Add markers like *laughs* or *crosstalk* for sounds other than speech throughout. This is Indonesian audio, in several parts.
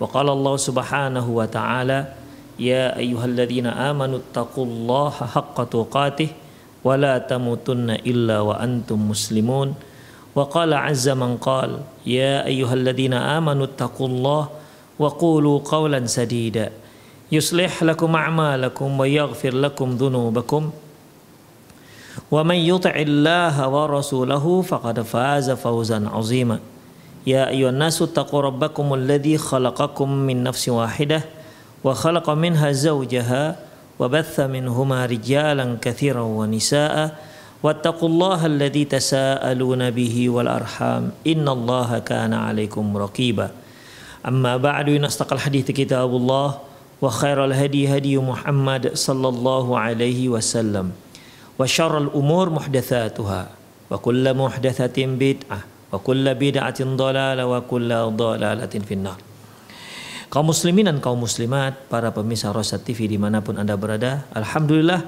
وقال الله سبحانه وتعالى يا أيها الذين آمنوا اتقوا الله حق تقاته ولا تموتن إلا وأنتم مسلمون. وقال عز من قال يا أيها الذين آمنوا اتقوا الله وقولوا قولا سديدا يصلح لكم أعمالكم ويغفر لكم ذنوبكم. ومن يطع الله ورسوله فقد فاز فوزا عظيما. يا أيها الناس اتقوا ربكم الذي خلقكم من نفس واحدة وخلق منها زوجها وبث منهما رجالا كثيرا ونساء واتقوا الله الذي تساءلون به والأرحام إن الله كان عليكم رقيبا. أما بعد نستقى الحديث كتاب الله وخير الهدي هدي محمد صلى الله عليه وسلم وشر الأمور محدثاتها وكل محدثة بدعة. Wa kulla bid'atin dhalalah wa kulla dhalalatin finnar. Kaum muslimin dan kaum muslimat, para pemirsa Rosat TV di mana pun anda berada, Alhamdulillah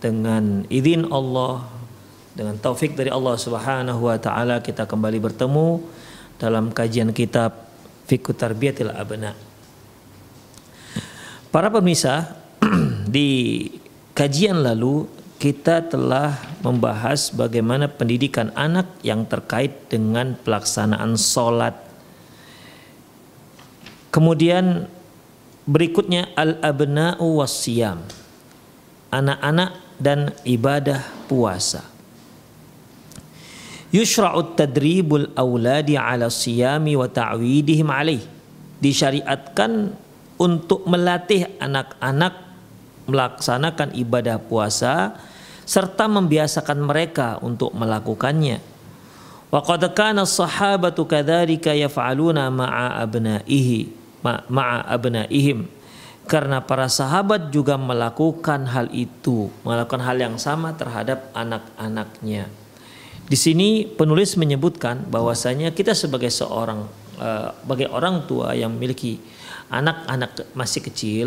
dengan izin Allah, dengan taufik dari Allah Subhanahu Wa Taala kita kembali bertemu dalam kajian kitab Fikut Tarbiyatil Abna. Para pemirsa, *clears throat* di kajian lalu kita telah membahas bagaimana pendidikan anak yang terkait dengan pelaksanaan sholat. Kemudian berikutnya al-abna'u wassiyam. Anak-anak dan ibadah puasa. Yushra'u tadribul awladi ala siyami wa ta'widihim alaih. Disyariatkan untuk melatih anak-anak melaksanakan ibadah puasa serta membiasakan mereka untuk melakukannya. Wa qad kana sahabatu kadzalika yaf'aluna ma'a abnaihi ma'a karena para sahabat juga melakukan hal itu, melakukan hal yang sama terhadap anak-anaknya. Di sini penulis menyebutkan bahwasanya kita sebagai seorang uh, sebagai orang tua yang memiliki anak-anak masih kecil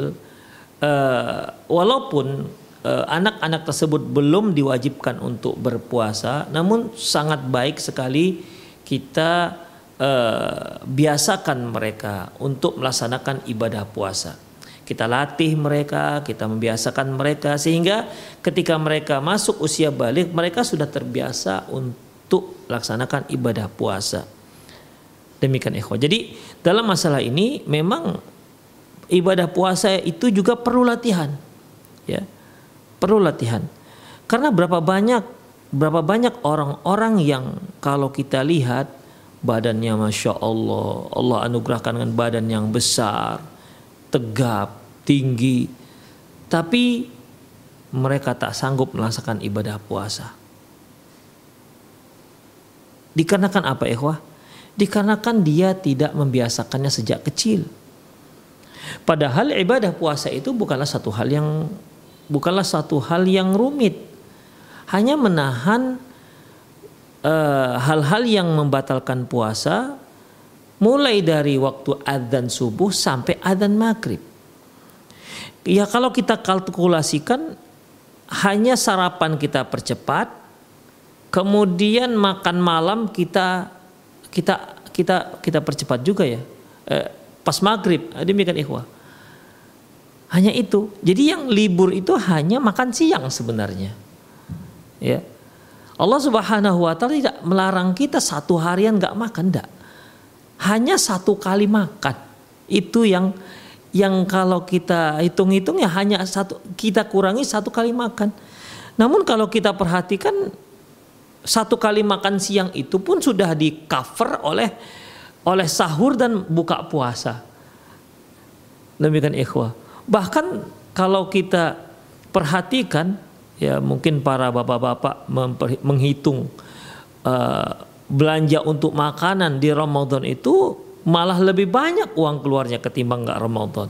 uh, walaupun anak-anak tersebut belum diwajibkan untuk berpuasa, namun sangat baik sekali kita uh, biasakan mereka untuk melaksanakan ibadah puasa. Kita latih mereka, kita membiasakan mereka sehingga ketika mereka masuk usia balik mereka sudah terbiasa untuk melaksanakan ibadah puasa. Demikian ikhwah. Jadi dalam masalah ini memang ibadah puasa itu juga perlu latihan. Ya. Perlu latihan. Karena berapa banyak berapa banyak orang-orang yang kalau kita lihat badannya masya Allah, Allah anugerahkan dengan badan yang besar, tegap, tinggi, tapi mereka tak sanggup melaksanakan ibadah puasa. Dikarenakan apa ikhwah? Dikarenakan dia tidak membiasakannya sejak kecil. Padahal ibadah puasa itu bukanlah satu hal yang bukanlah satu hal yang rumit. Hanya menahan eh, hal-hal uh, yang membatalkan puasa mulai dari waktu adzan subuh sampai adzan maghrib. Ya kalau kita kalkulasikan hanya sarapan kita percepat, kemudian makan malam kita kita kita kita percepat juga ya. Eh, pas maghrib demikian ikhwah hanya itu. Jadi yang libur itu hanya makan siang sebenarnya. Ya. Allah subhanahu wa ta'ala tidak melarang kita satu harian nggak makan enggak hanya satu kali makan. Itu yang yang kalau kita hitung-hitung ya hanya satu kita kurangi satu kali makan. Namun kalau kita perhatikan satu kali makan siang itu pun sudah di cover oleh oleh sahur dan buka puasa. Demikian ikhwah. Bahkan kalau kita perhatikan ya mungkin para bapak-bapak menghitung uh, belanja untuk makanan di Ramadan itu malah lebih banyak uang keluarnya ketimbang nggak Ramadan.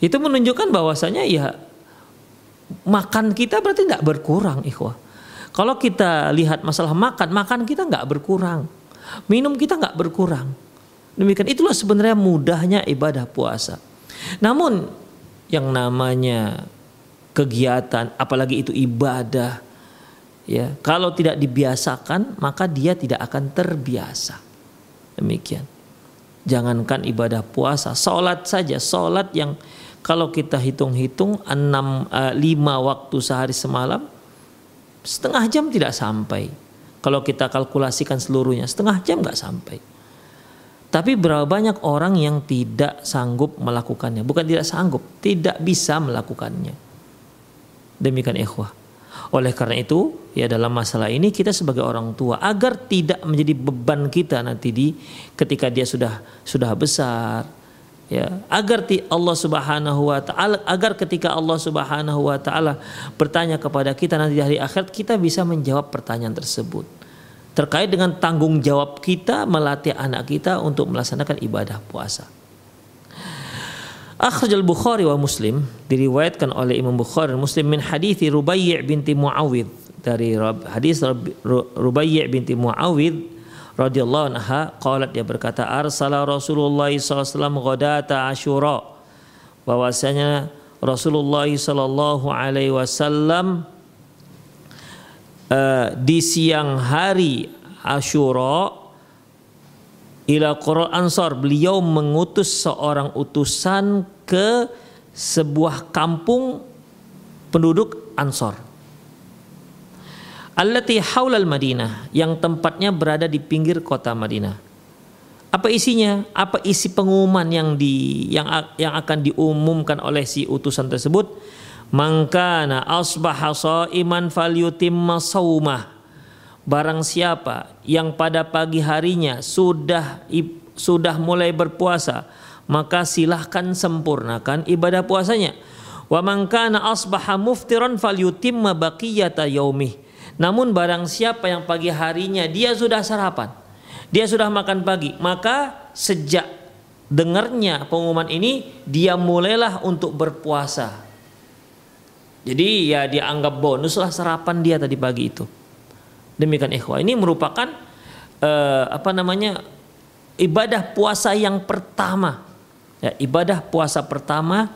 Itu menunjukkan bahwasanya ya makan kita berarti nggak berkurang, ikhwah. Kalau kita lihat masalah makan, makan kita nggak berkurang, minum kita nggak berkurang. Demikian itulah sebenarnya mudahnya ibadah puasa. Namun yang namanya kegiatan, apalagi itu ibadah, ya kalau tidak dibiasakan maka dia tidak akan terbiasa. Demikian. Jangankan ibadah puasa, sholat saja, sholat yang kalau kita hitung-hitung enam uh, lima waktu sehari semalam, setengah jam tidak sampai. Kalau kita kalkulasikan seluruhnya, setengah jam nggak sampai. Tapi berapa banyak orang yang tidak sanggup melakukannya? Bukan tidak sanggup, tidak bisa melakukannya. Demikian ikhwah. Oleh karena itu, ya dalam masalah ini kita sebagai orang tua agar tidak menjadi beban kita nanti di ketika dia sudah sudah besar, ya agar Allah Subhanahu wa taala agar ketika Allah Subhanahu wa taala bertanya kepada kita nanti di hari akhirat kita bisa menjawab pertanyaan tersebut terkait dengan tanggung jawab kita melatih anak kita untuk melaksanakan ibadah puasa. Akhraj al-Bukhari wa Muslim diriwayatkan oleh Imam Bukhari dan Muslim min hadis Rubai' binti Muawid dari hadis Rubai' binti Muawid radhiyallahu anha qalat dia berkata arsala Rasulullah SAW ghadata Asyura bahwasanya Rasulullah sallallahu alaihi wasallam uh, di siang hari Asyura ila Qura Ansar beliau mengutus seorang utusan ke sebuah kampung penduduk Ansor allati haulal Madinah yang tempatnya berada di pinggir kota Madinah. Apa isinya? Apa isi pengumuman yang di yang yang akan diumumkan oleh si utusan tersebut mangkana asbaha iman falyutimma saumah barang siapa yang pada pagi harinya sudah sudah mulai berpuasa maka silahkan sempurnakan ibadah puasanya. Wa man kana asbaha muftiran falyutimma baqiyata yaumih. Namun barang siapa yang pagi harinya dia sudah sarapan dia sudah makan pagi maka sejak dengarnya pengumuman ini dia mulailah untuk berpuasa jadi ya dia anggap bonus lah sarapan dia tadi pagi itu Demikian ikhwah. Ini merupakan uh, apa namanya? ibadah puasa yang pertama. Ya, ibadah puasa pertama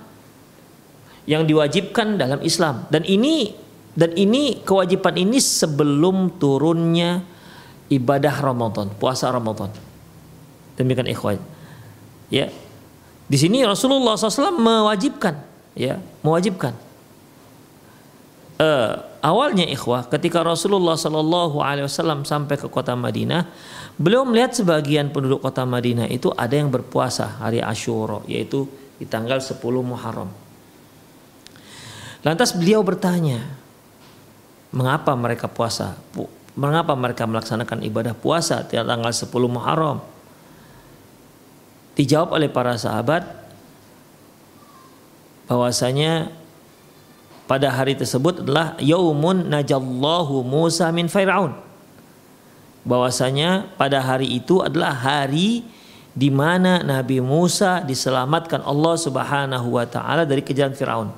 yang diwajibkan dalam Islam. Dan ini dan ini kewajiban ini sebelum turunnya ibadah Ramadan, puasa Ramadan. Demikian ikhwan. Ya. Di sini Rasulullah SAW mewajibkan, ya, mewajibkan. Uh, awalnya ikhwah ketika Rasulullah Shallallahu Alaihi Wasallam sampai ke kota Madinah, beliau melihat sebagian penduduk kota Madinah itu ada yang berpuasa hari Ashura, yaitu di tanggal 10 Muharram. Lantas beliau bertanya, mengapa mereka puasa? Mengapa mereka melaksanakan ibadah puasa di tanggal 10 Muharram? Dijawab oleh para sahabat bahwasanya pada hari tersebut adalah yaumun najallahu Musa min Firaun. Bahwasanya pada hari itu adalah hari di mana Nabi Musa diselamatkan Allah Subhanahu wa taala dari kejaran Firaun.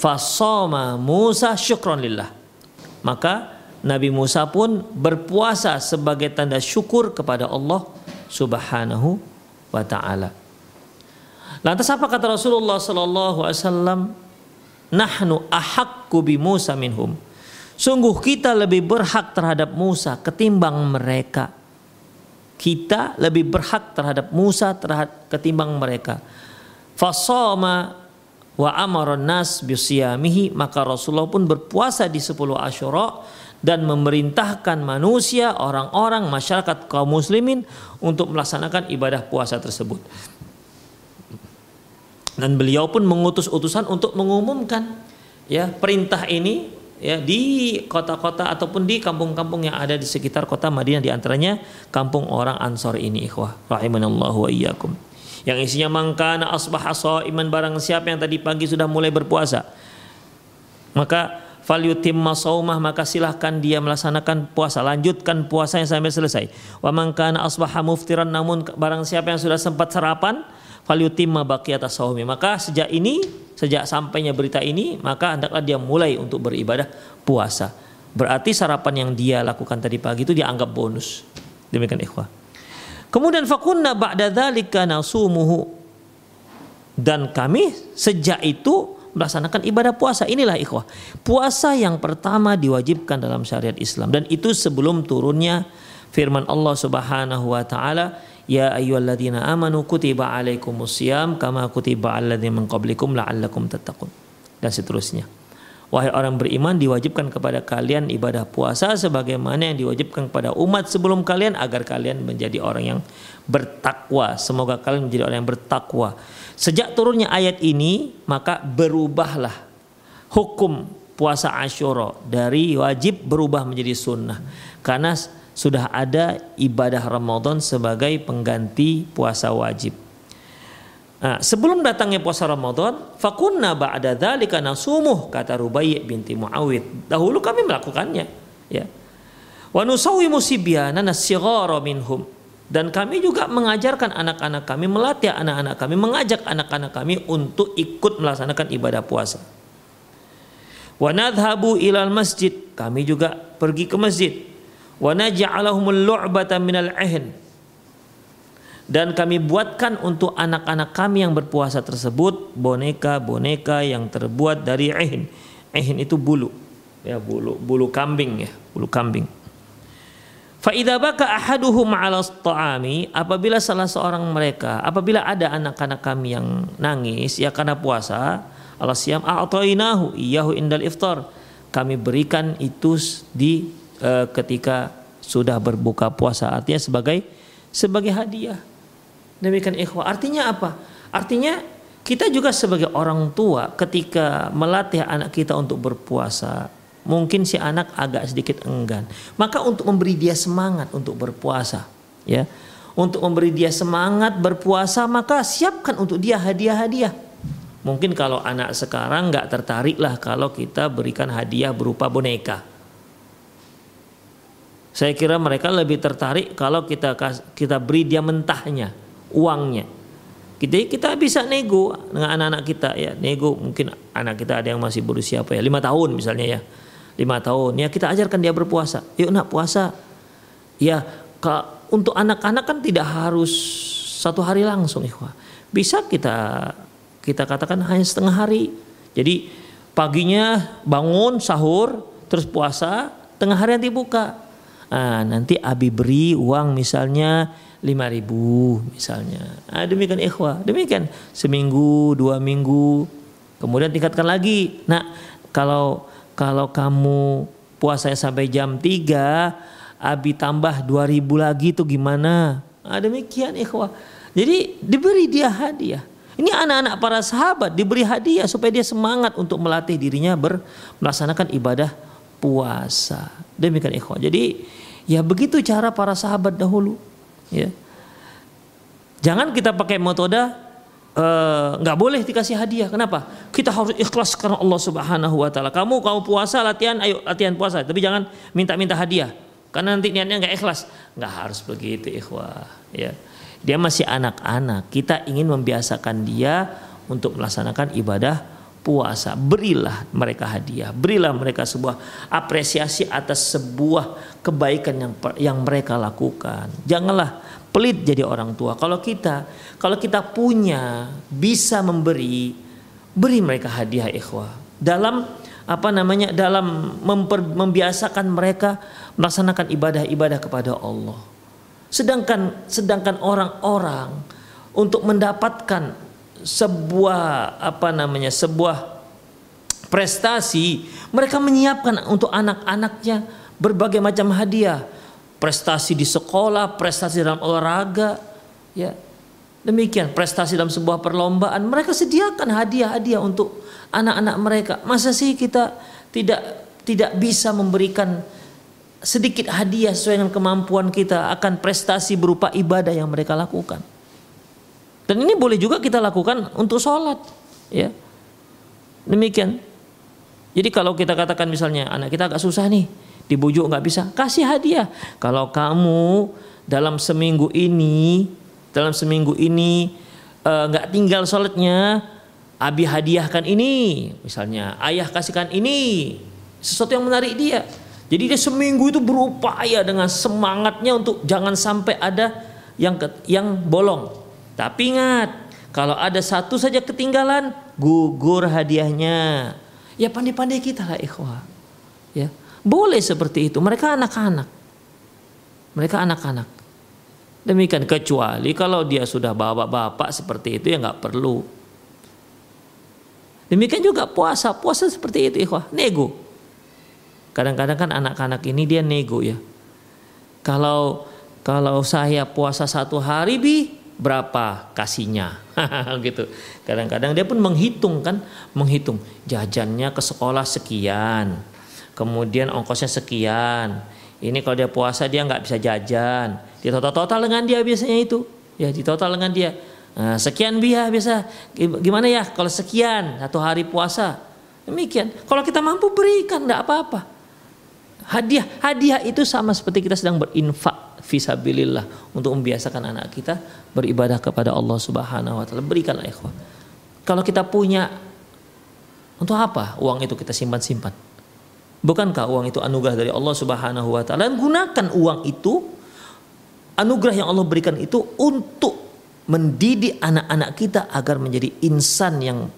Fasoma Musa syukron lillah. Maka Nabi Musa pun berpuasa sebagai tanda syukur kepada Allah Subhanahu wa taala. Lantas apa kata Rasulullah sallallahu alaihi wasallam? Nahnu ahakku bi Musa minhum. Sungguh kita lebih berhak terhadap Musa ketimbang mereka. Kita lebih berhak terhadap Musa terhadap ketimbang mereka. Fasoma wa amaron nas bisiyamihi maka Rasulullah pun berpuasa di 10 Asyura dan memerintahkan manusia, orang-orang, masyarakat kaum muslimin untuk melaksanakan ibadah puasa tersebut. Dan beliau pun mengutus utusan untuk mengumumkan ya perintah ini ya di kota-kota ataupun di kampung-kampung yang ada di sekitar kota Madinah di antaranya kampung orang Ansor ini ikhwah rahimanallahu wa iyyakum. Yang isinya mangkana asbaha iman barang siapa yang tadi pagi sudah mulai berpuasa maka falyutimma saumah maka silahkan dia melaksanakan puasa lanjutkan puasanya sampai selesai wa man kana asbaha muftiran namun barang siapa yang sudah sempat sarapan falyutimma baqiyata saumi maka sejak ini sejak sampainya berita ini maka hendaklah dia mulai untuk beribadah puasa. Berarti sarapan yang dia lakukan tadi pagi itu dianggap bonus. Demikian ikhwah. Kemudian fakunna ba'da dzalika nasumuhu. Dan kami sejak itu melaksanakan ibadah puasa. Inilah ikhwah. Puasa yang pertama diwajibkan dalam syariat Islam. Dan itu sebelum turunnya firman Allah Subhanahu wa taala, "Ya ayyuhalladzina amanu kutiba alaikumusiyam kama kutiba alal ladzina min qablikum la'allakum tattaqun." Dan seterusnya. Wahai orang beriman diwajibkan kepada kalian ibadah puasa sebagaimana yang diwajibkan kepada umat sebelum kalian agar kalian menjadi orang yang bertakwa. Semoga kalian menjadi orang yang bertakwa. Sejak turunnya ayat ini maka berubahlah hukum puasa Ashura dari wajib berubah menjadi sunnah karena sudah ada ibadah Ramadan sebagai pengganti puasa wajib. Nah, sebelum datangnya puasa Ramadan, fakunna ba'da dzalika nasumuh kata Rubai' binti Muawid. Dahulu kami melakukannya, ya. Wa nusawwimu minhum. Dan kami juga mengajarkan anak-anak kami, melatih anak-anak kami, mengajak anak-anak kami untuk ikut melaksanakan ibadah puasa. Wa nadhhabu ilal masjid. Kami juga pergi ke masjid. Wa naj'alahumul lu'bata minal dan kami buatkan untuk anak-anak kami yang berpuasa tersebut boneka-boneka yang terbuat dari ehin. Ehin itu bulu. Ya, bulu bulu kambing ya, bulu kambing. Fa idza baka ahaduhum 'ala apabila salah seorang mereka apabila ada anak-anak kami yang nangis ya karena puasa Allah siam a'tainahu iyahu indal iftar kami berikan itu di uh, ketika sudah berbuka puasa artinya sebagai sebagai hadiah Demikian ikhwah. Artinya apa? Artinya kita juga sebagai orang tua ketika melatih anak kita untuk berpuasa, mungkin si anak agak sedikit enggan. Maka untuk memberi dia semangat untuk berpuasa, ya. Untuk memberi dia semangat berpuasa, maka siapkan untuk dia hadiah-hadiah. Mungkin kalau anak sekarang nggak tertarik lah kalau kita berikan hadiah berupa boneka. Saya kira mereka lebih tertarik kalau kita kita beri dia mentahnya uangnya. Kita kita bisa nego dengan anak-anak kita ya, nego mungkin anak kita ada yang masih berusia apa ya, lima tahun misalnya ya, lima tahun ya kita ajarkan dia berpuasa. Yuk nak puasa. Ya untuk anak-anak kan tidak harus satu hari langsung ikhwah. Bisa kita kita katakan hanya setengah hari. Jadi paginya bangun sahur terus puasa, tengah hari nanti buka. Nah, nanti Abi beri uang misalnya lima ribu misalnya. Nah, demikian ikhwah, demikian seminggu, dua minggu, kemudian tingkatkan lagi. Nah, kalau kalau kamu puasanya sampai jam 3, abi tambah dua ribu lagi itu gimana? Nah, demikian ikhwah. Jadi diberi dia hadiah. Ini anak-anak para sahabat diberi hadiah supaya dia semangat untuk melatih dirinya ber, melaksanakan ibadah puasa. Demikian ikhwah. Jadi ya begitu cara para sahabat dahulu ya. Jangan kita pakai metode eh, nggak uh, boleh dikasih hadiah. Kenapa? Kita harus ikhlas karena Allah Subhanahu Wa Taala. Kamu kamu puasa latihan ayo latihan puasa. Tapi jangan minta-minta hadiah. Karena nanti niatnya nggak ikhlas. Nggak harus begitu ikhwah ya. Dia masih anak-anak. Kita ingin membiasakan dia untuk melaksanakan ibadah puasa berilah mereka hadiah berilah mereka sebuah apresiasi atas sebuah kebaikan yang yang mereka lakukan. Janganlah pelit jadi orang tua. Kalau kita kalau kita punya bisa memberi beri mereka hadiah ikhwah. Dalam apa namanya dalam memper, membiasakan mereka melaksanakan ibadah-ibadah kepada Allah. Sedangkan sedangkan orang-orang untuk mendapatkan sebuah apa namanya sebuah prestasi mereka menyiapkan untuk anak-anaknya berbagai macam hadiah. Prestasi di sekolah prestasi dalam olahraga ya. Demikian prestasi dalam sebuah perlombaan. Mereka sediakan hadiah-hadiah untuk anak-anak mereka. Masa sih kita tidak tidak bisa memberikan sedikit hadiah sesuai dengan kemampuan kita akan prestasi berupa ibadah yang mereka lakukan dan ini boleh juga kita lakukan untuk sholat. Ya. Demikian. Jadi kalau kita katakan misalnya anak kita agak susah nih, dibujuk nggak bisa, kasih hadiah. Kalau kamu dalam seminggu ini, dalam seminggu ini eh, nggak uh, tinggal sholatnya, abi hadiahkan ini, misalnya ayah kasihkan ini, sesuatu yang menarik dia. Jadi dia seminggu itu berupaya dengan semangatnya untuk jangan sampai ada yang yang bolong. Tapi ingat, kalau ada satu saja ketinggalan, gugur hadiahnya. Ya pandai-pandai kita lah ikhwah. Ya. Boleh seperti itu. Mereka anak-anak. Mereka anak-anak. Demikian kecuali kalau dia sudah bapak-bapak seperti itu ya nggak perlu. Demikian juga puasa, puasa seperti itu ikhwah, nego. Kadang-kadang kan anak-anak ini dia nego ya. Kalau kalau saya puasa satu hari bi berapa kasihnya. *laughs* Gitu. Kadang-kadang dia pun menghitung kan menghitung. Jajannya ke sekolah sekian kemudian ongkosnya sekian. Ini kalau dia puasa dia nggak bisa jajan. Di total total dengan dia biasanya itu. Ya di total dengan dia. Nah, sekian biaya biasa. Gimana ya kalau sekian satu hari puasa? Demikian. Kalau kita mampu berikan nggak apa-apa. Hadiah hadiah itu sama seperti kita sedang berinfak fisabilillah untuk membiasakan anak kita beribadah kepada Allah Subhanahu wa taala. Berikanlah ikhwah. Kalau kita punya untuk apa uang itu kita simpan-simpan? Bukankah uang itu anugerah dari Allah Subhanahu wa taala? Gunakan uang itu anugerah yang Allah berikan itu untuk mendidik anak-anak kita agar menjadi insan yang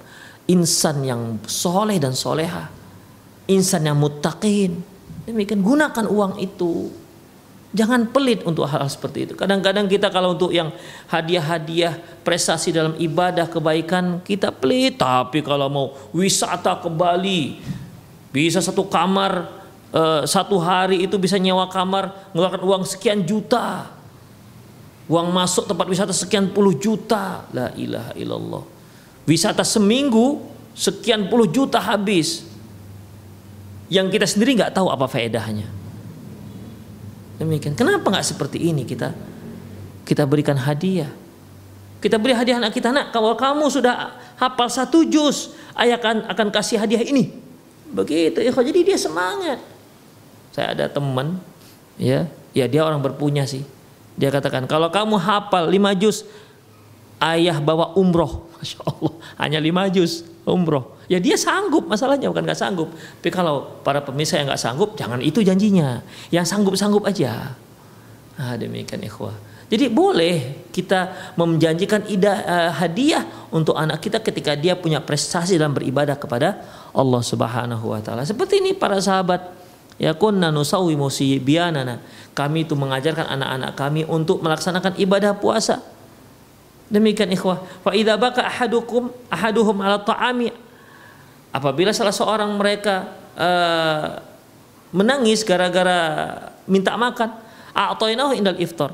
insan yang soleh dan soleha, insan yang muttaqin. Demikian gunakan uang itu Jangan pelit untuk hal, hal seperti itu. Kadang-kadang kita kalau untuk yang hadiah-hadiah prestasi dalam ibadah kebaikan kita pelit. Tapi kalau mau wisata ke Bali bisa satu kamar eh, satu hari itu bisa nyewa kamar mengeluarkan uang sekian juta. Uang masuk tempat wisata sekian puluh juta. La ilaha illallah. Wisata seminggu sekian puluh juta habis. Yang kita sendiri nggak tahu apa faedahnya. Demikian. Kenapa nggak seperti ini kita kita berikan hadiah? Kita beri hadiah anak kita, nak kalau kamu sudah hafal satu juz, ayah akan akan kasih hadiah ini. Begitu, ya. Jadi dia semangat. Saya ada teman, ya, ya dia orang berpunya sih. Dia katakan kalau kamu hafal lima juz, ayah bawa umroh, *laughs* masya Allah, hanya lima juz umroh. Ya dia sanggup masalahnya bukan nggak sanggup. Tapi kalau para pemirsa yang nggak sanggup, jangan itu janjinya. Yang sanggup-sanggup aja. Nah, demikian ikhwah. Jadi boleh kita menjanjikan ida, uh, hadiah untuk anak kita ketika dia punya prestasi dalam beribadah kepada Allah Subhanahu wa taala. Seperti ini para sahabat ya kunna nusawwimu bianana. Kami itu mengajarkan anak-anak kami untuk melaksanakan ibadah puasa. Demikian ikhwah. Fa idza baka ahadukum ahaduhum ala ta'ami. Apabila salah seorang mereka uh, menangis gara-gara minta makan a'tainahu indal iftar.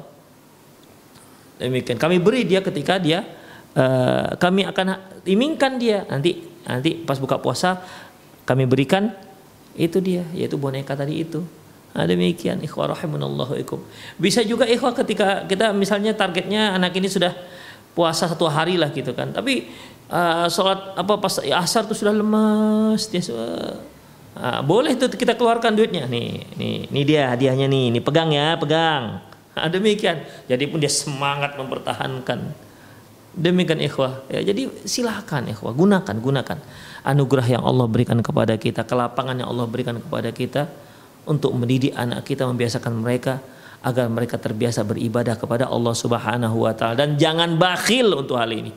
Demikian. Kami beri dia ketika dia uh, kami akan imingkan dia. Nanti nanti pas buka puasa kami berikan itu dia yaitu boneka tadi itu. Nah, demikian ikhwah rahimunallahu ikum bisa juga ikhwah ketika kita misalnya targetnya anak ini sudah puasa satu hari lah gitu kan. Tapi uh, sholat apa pas asar tuh sudah lemas dia uh, boleh tuh kita keluarkan duitnya. Nih nih ini dia hadiahnya nih ini pegang ya pegang. Nah, *laughs* demikian. Jadi pun dia semangat mempertahankan. Demikian ikhwah. Ya jadi silahkan ikhwah gunakan gunakan anugerah yang Allah berikan kepada kita kelapangan yang Allah berikan kepada kita untuk mendidik anak kita membiasakan mereka agar mereka terbiasa beribadah kepada Allah Subhanahu wa taala dan jangan bakhil untuk hal ini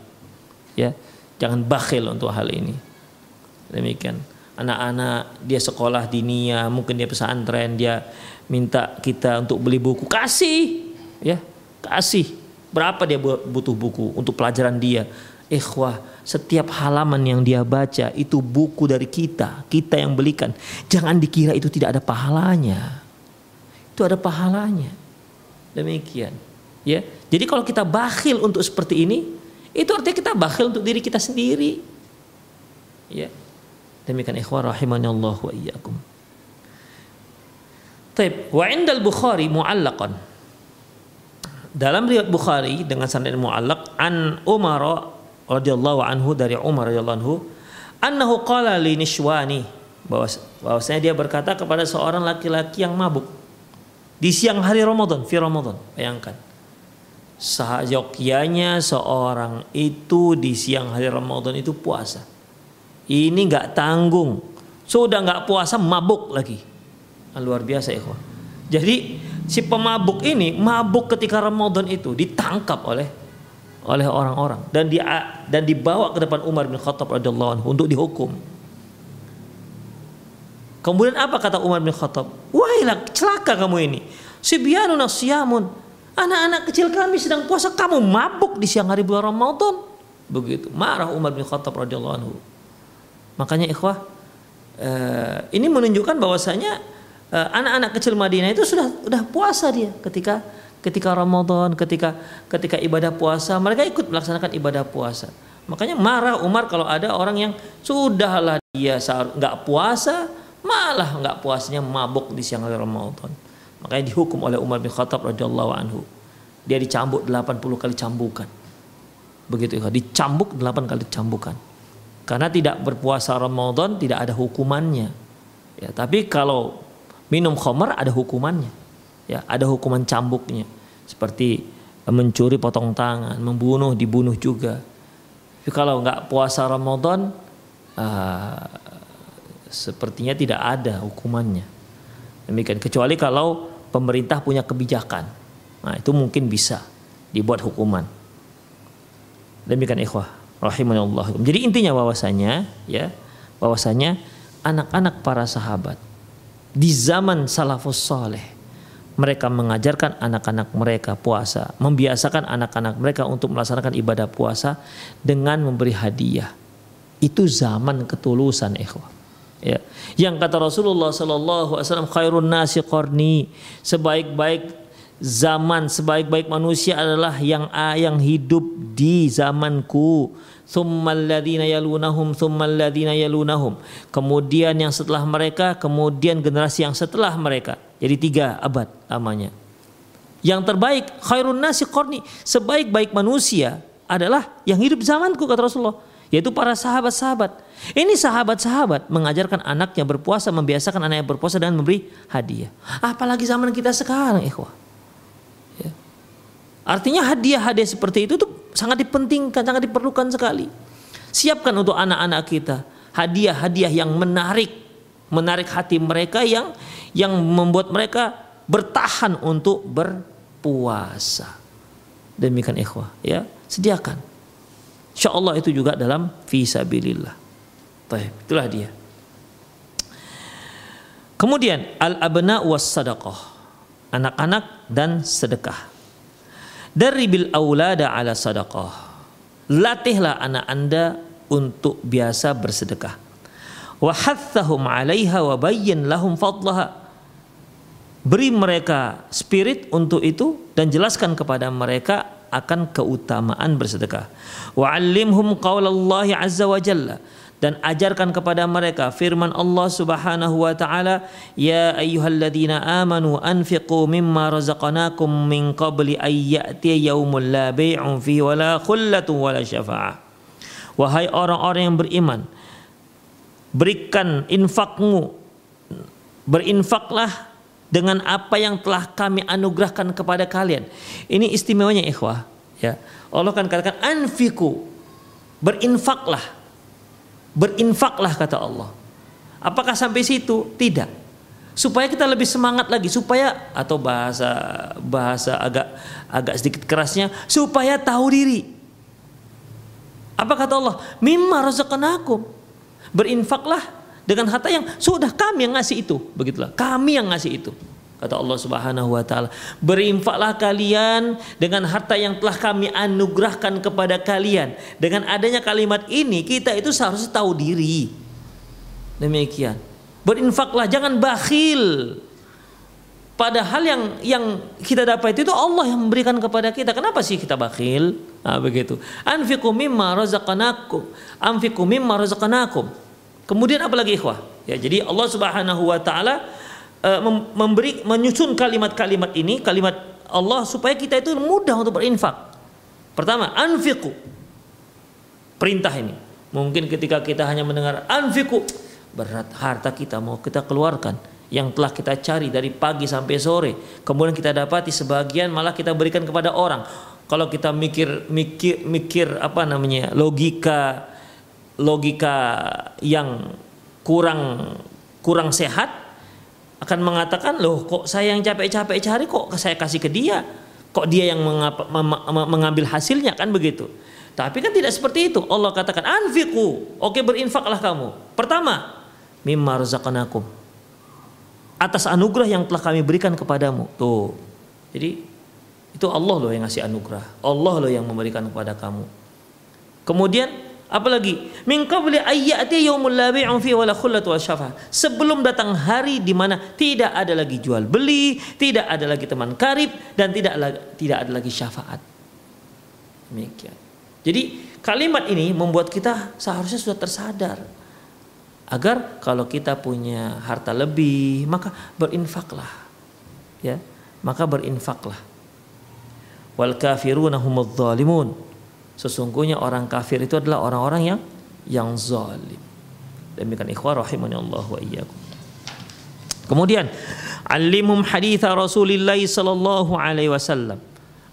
ya Jangan bakhil untuk hal ini. Demikian. Anak-anak dia sekolah dinia, mungkin dia pesantren, dia minta kita untuk beli buku, kasih, ya, kasih. Berapa dia butuh buku untuk pelajaran dia? Ikhwah, setiap halaman yang dia baca itu buku dari kita, kita yang belikan. Jangan dikira itu tidak ada pahalanya. Itu ada pahalanya. Demikian. Ya. Jadi kalau kita bakhil untuk seperti ini, itu artinya kita bakhil untuk diri kita sendiri. Ya. Demikian ikhwan Allah wa iyyakum. Taib, wa indal Bukhari mu'allaqan. Dalam riwayat Bukhari dengan sanad mu'allaq an Umar radhiyallahu anhu dari Umar radhiyallahu anhu annahu qala li nishwani bahwa bahwasanya dia berkata kepada seorang laki-laki yang mabuk di siang hari Ramadan, fi Ramadan. Bayangkan. Seyogyanya seorang itu di siang hari Ramadan itu puasa. Ini nggak tanggung. Sudah nggak puasa mabuk lagi. Luar biasa ya. Jadi si pemabuk ini mabuk ketika Ramadan itu ditangkap oleh oleh orang-orang dan di dan dibawa ke depan Umar bin Khattab radhiyallahu anhu untuk dihukum. Kemudian apa kata Umar bin Khattab? Wailah, celaka kamu ini. Sibyanun siyamun. Anak-anak kecil kami sedang puasa, kamu mabuk di siang hari bulan Ramadan. Begitu. Marah Umar bin Khattab radhiyallahu anhu. Makanya ikhwah, eh, ini menunjukkan bahwasanya eh, anak-anak kecil Madinah itu sudah sudah puasa dia ketika ketika Ramadan, ketika ketika ibadah puasa, mereka ikut melaksanakan ibadah puasa. Makanya marah Umar kalau ada orang yang sudahlah dia nggak puasa, malah nggak puasnya mabuk di siang hari Ramadan. Makanya dihukum oleh Umar bin Khattab radhiyallahu anhu. Dia dicambuk 80 kali cambukan. Begitu ya, dicambuk 8 kali cambukan. Karena tidak berpuasa Ramadan tidak ada hukumannya. Ya, tapi kalau minum khamar ada hukumannya ya ada hukuman cambuknya seperti mencuri potong tangan, membunuh dibunuh juga. Tapi kalau nggak puasa Ramadan uh, sepertinya tidak ada hukumannya. Demikian kecuali kalau pemerintah punya kebijakan. Nah, itu mungkin bisa dibuat hukuman. Demikian ikhwah rahimanallah. Jadi intinya bahwasanya ya, bahwasanya anak-anak para sahabat di zaman salafus saleh mereka mengajarkan anak-anak mereka puasa, membiasakan anak-anak mereka untuk melaksanakan ibadah puasa dengan memberi hadiah. Itu zaman ketulusan ikhwah. Ya. Yang kata Rasulullah sallallahu alaihi wasallam khairun nasi qarni, sebaik-baik zaman, sebaik-baik manusia adalah yang yang hidup di zamanku. Thummal ladzina yalunahum thummal ladzina yalunahum. Kemudian yang setelah mereka kemudian generasi yang setelah mereka. Jadi tiga abad lamanya. Yang terbaik khairun nasi qarni. Sebaik-baik manusia adalah yang hidup zamanku kata Rasulullah yaitu para sahabat-sahabat ini sahabat-sahabat mengajarkan anaknya berpuasa membiasakan anaknya berpuasa dengan memberi hadiah apalagi zaman kita sekarang ikhwah ya. artinya hadiah-hadiah seperti itu tuh sangat dipentingkan, sangat diperlukan sekali. Siapkan untuk anak-anak kita hadiah-hadiah yang menarik, menarik hati mereka yang yang membuat mereka bertahan untuk berpuasa. Demikian ikhwah, ya, sediakan. Insya Allah itu juga dalam fisabilillah. Baik, itulah dia. Kemudian al-abna was sadaqah. Anak-anak dan sedekah. Daribil aulada ala sadaqah. Latihlah anak Anda untuk biasa bersedekah. Wa hathahum 'alaiha wa bayyin lahum fadlaha. Beri mereka spirit untuk itu dan jelaskan kepada mereka akan keutamaan bersedekah. Wa 'allimhum qaulallahi azza wa jalla dan ajarkan kepada mereka firman Allah Subhanahu wa taala ya ayyuhalladzina amanu anfiqu mimma razaqnakum min qabli ay ya'tiya yaumul la bai'un fihi wala khullatun wala syafa'ah wahai orang-orang yang beriman berikan infakmu berinfaklah dengan apa yang telah kami anugerahkan kepada kalian ini istimewanya ikhwah ya Allah kan katakan anfiku berinfaklah Berinfaklah kata Allah. Apakah sampai situ? Tidak. Supaya kita lebih semangat lagi, supaya atau bahasa bahasa agak agak sedikit kerasnya, supaya tahu diri. Apa kata Allah? Mimma razaqnakum. Berinfaklah dengan harta yang sudah kami yang ngasih itu, begitulah. Kami yang ngasih itu. Kata Allah Subhanahu wa taala, "Berinfaklah kalian dengan harta yang telah kami anugerahkan kepada kalian." Dengan adanya kalimat ini, kita itu seharusnya tahu diri. Demikian. Berinfaklah, jangan bakhil. Padahal yang yang kita dapat itu Allah yang memberikan kepada kita. Kenapa sih kita bakhil? Nah, begitu. Anfiqu mimma razaqnakum. Anfiqu mimma razaqnakum. Kemudian apa lagi ikhwah? Ya, jadi Allah Subhanahu wa taala uh, memberi menyusun kalimat-kalimat ini kalimat Allah supaya kita itu mudah untuk berinfak. Pertama, anfiqu. Perintah ini. Mungkin ketika kita hanya mendengar anfiqu, berat harta kita mau kita keluarkan yang telah kita cari dari pagi sampai sore kemudian kita dapati sebagian malah kita berikan kepada orang kalau kita mikir mikir mikir apa namanya logika logika yang kurang kurang sehat akan mengatakan loh kok saya yang capek-capek cari kok saya kasih ke dia? Kok dia yang mengambil hasilnya? Kan begitu. Tapi kan tidak seperti itu. Allah katakan anfiku oke berinfaklah kamu. Pertama mimma razaqnakum. Atas anugerah yang telah kami berikan kepadamu. Tuh. Jadi itu Allah loh yang ngasih anugerah. Allah loh yang memberikan kepada kamu. Kemudian apalagi min qabli ayyati yaumul la bai'un fi wala khullatu wa syafa. Sebelum datang hari di mana tidak ada lagi jual beli, tidak ada lagi teman karib dan tidak tidak ada lagi syafaat. Demikian. Jadi kalimat ini membuat kita seharusnya sudah tersadar agar kalau kita punya harta lebih maka berinfaklah ya maka berinfaklah wal kafiruna humudz zalimun. Sesungguhnya orang kafir itu adalah orang-orang yang yang zalim. Demikian ikhwah rahimani Allah wa iyyakum. Kemudian alimum haditha Rasulullah sallallahu alaihi wasallam.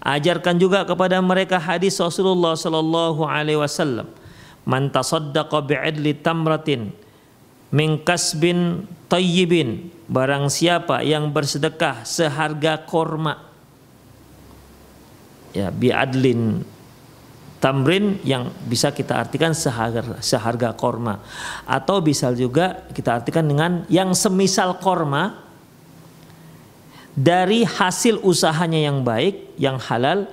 Ajarkan juga kepada mereka hadis Rasulullah sallallahu alaihi wasallam. Man tasaddaqa bi'adli tamratin min kasbin tayyibin barang siapa yang bersedekah seharga korma ya biadlin tamrin yang bisa kita artikan seharga, seharga korma. Atau bisa juga kita artikan dengan yang semisal korma dari hasil usahanya yang baik yang halal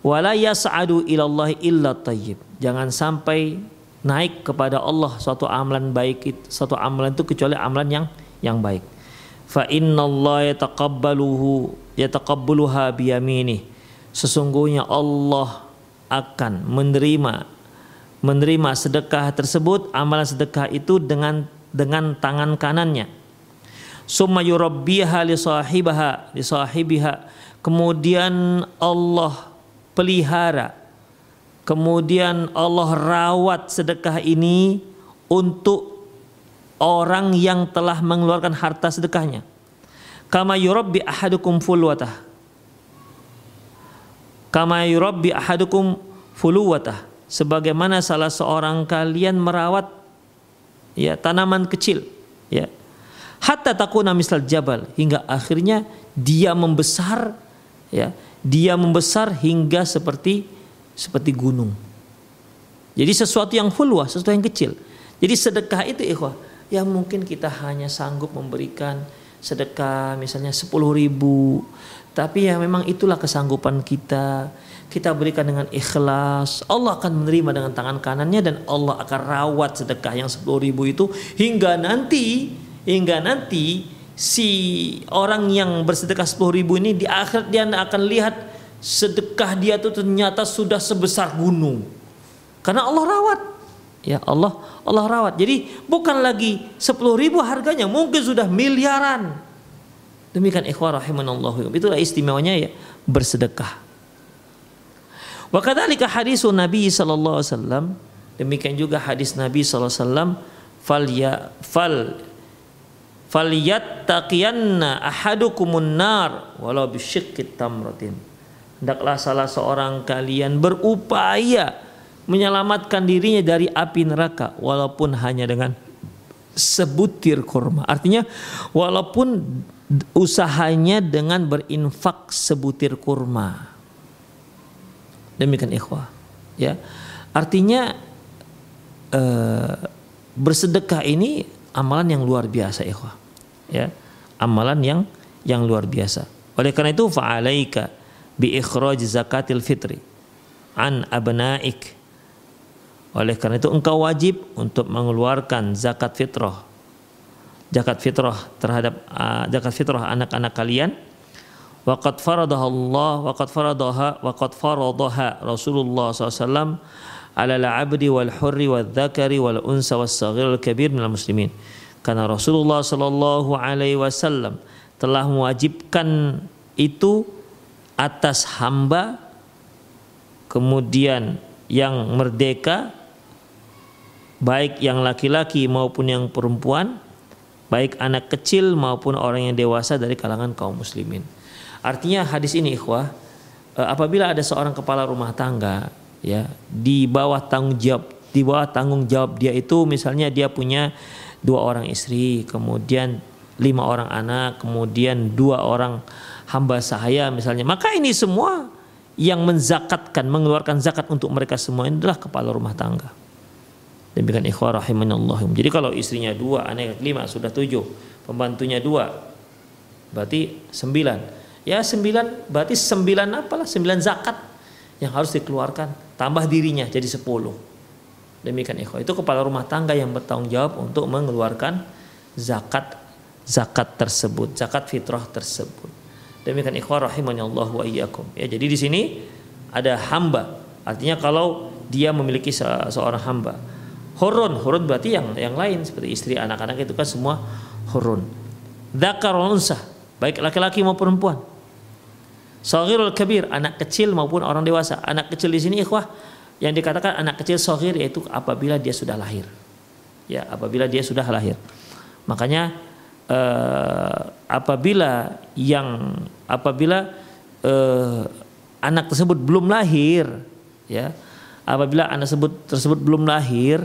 wala yas'adu ilallah illa tayyib. Jangan sampai naik kepada Allah suatu amalan baik suatu amalan itu kecuali amalan yang yang baik. Fa innallaha yataqabbaluhu yataqabbaluha biyaminih sesungguhnya Allah akan menerima menerima sedekah tersebut amalan sedekah itu dengan dengan tangan kanannya. Summa yurabbiha li sahibaha li sahibiha. Kemudian Allah pelihara kemudian Allah rawat sedekah ini untuk orang yang telah mengeluarkan harta sedekahnya. Kama yurabbi ahadukum fulwatah kama yurabbi ahadukum fuluwatah. Sebagaimana salah seorang kalian merawat ya tanaman kecil ya. Hatta takuna misal jabal. Hingga akhirnya dia membesar ya dia membesar hingga seperti seperti gunung. Jadi sesuatu yang fulwah sesuatu yang kecil. Jadi sedekah itu ikhwah ya mungkin kita hanya sanggup memberikan sedekah misalnya 10 ribu tapi ya memang itulah kesanggupan kita. Kita berikan dengan ikhlas. Allah akan menerima dengan tangan kanannya dan Allah akan rawat sedekah yang 10 ribu itu hingga nanti hingga nanti si orang yang bersedekah 10 ribu ini di akhir dia akan lihat sedekah dia itu ternyata sudah sebesar gunung. Karena Allah rawat. Ya Allah Allah rawat. Jadi bukan lagi 10 ribu harganya mungkin sudah miliaran. Demikian ikhwah rahimanallahu Itulah istimewanya ya bersedekah. Wa kadzalika hadisun Nabi sallallahu alaihi wasallam demikian juga hadis Nabi sallallahu alaihi wasallam fal ya fal falyattaqiyanna ahadukumun nar walau bisyiqqit tamratin. Hendaklah salah seorang kalian berupaya menyelamatkan dirinya dari api neraka walaupun hanya dengan sebutir kurma. Artinya walaupun usahanya dengan berinfak sebutir kurma. Demikian ikhwah. Ya. Artinya eh, bersedekah ini amalan yang luar biasa ikhwah. Ya. Amalan yang yang luar biasa. Oleh karena itu fa'alaika bi ikhraj zakatil fitri an abnaik. Oleh karena itu engkau wajib untuk mengeluarkan zakat fitrah zakat fitrah terhadap uh, fitrah anak-anak kalian. Waqad faradaha Allah waqad faradaha waqad faradaha Rasulullah SAW ala al-abdi wal hurri wal dzakari wal unsa was saghir wal kabir minal muslimin. Karena Rasulullah sallallahu alaihi wasallam telah mewajibkan itu atas hamba kemudian yang merdeka baik yang laki-laki maupun yang perempuan, baik anak kecil maupun orang yang dewasa dari kalangan kaum muslimin. Artinya hadis ini ikhwah, eh, apabila ada seorang kepala rumah tangga ya di bawah tanggung jawab di bawah tanggung jawab dia itu misalnya dia punya dua orang istri, kemudian lima orang anak, kemudian dua orang hamba sahaya misalnya, maka ini semua yang menzakatkan, mengeluarkan zakat untuk mereka semua adalah kepala rumah tangga. Demikian ikhwah rahimanallahum. Jadi kalau istrinya dua, anak lima, sudah tujuh. Pembantunya dua, berarti sembilan. Ya sembilan, berarti sembilan apalah, sembilan zakat yang harus dikeluarkan. Tambah dirinya jadi sepuluh. Demikian ikhwah. Itu kepala rumah tangga yang bertanggung jawab untuk mengeluarkan zakat zakat tersebut, zakat fitrah tersebut. Demikian ikhwah rahimani Allah wa iyyakum. Ya, jadi di sini ada hamba. Artinya kalau dia memiliki se seorang hamba. Hurun, hurun berarti yang yang lain seperti istri, anak-anak itu kan semua hurun. Dzakar unsa, baik laki-laki maupun perempuan. Saghirul kabir, anak kecil maupun orang dewasa. Anak kecil di sini ikhwah yang dikatakan anak kecil saghir yaitu apabila dia sudah lahir. Ya, apabila dia sudah lahir. Makanya uh, apabila yang apabila uh, anak tersebut belum lahir ya apabila anak tersebut tersebut belum lahir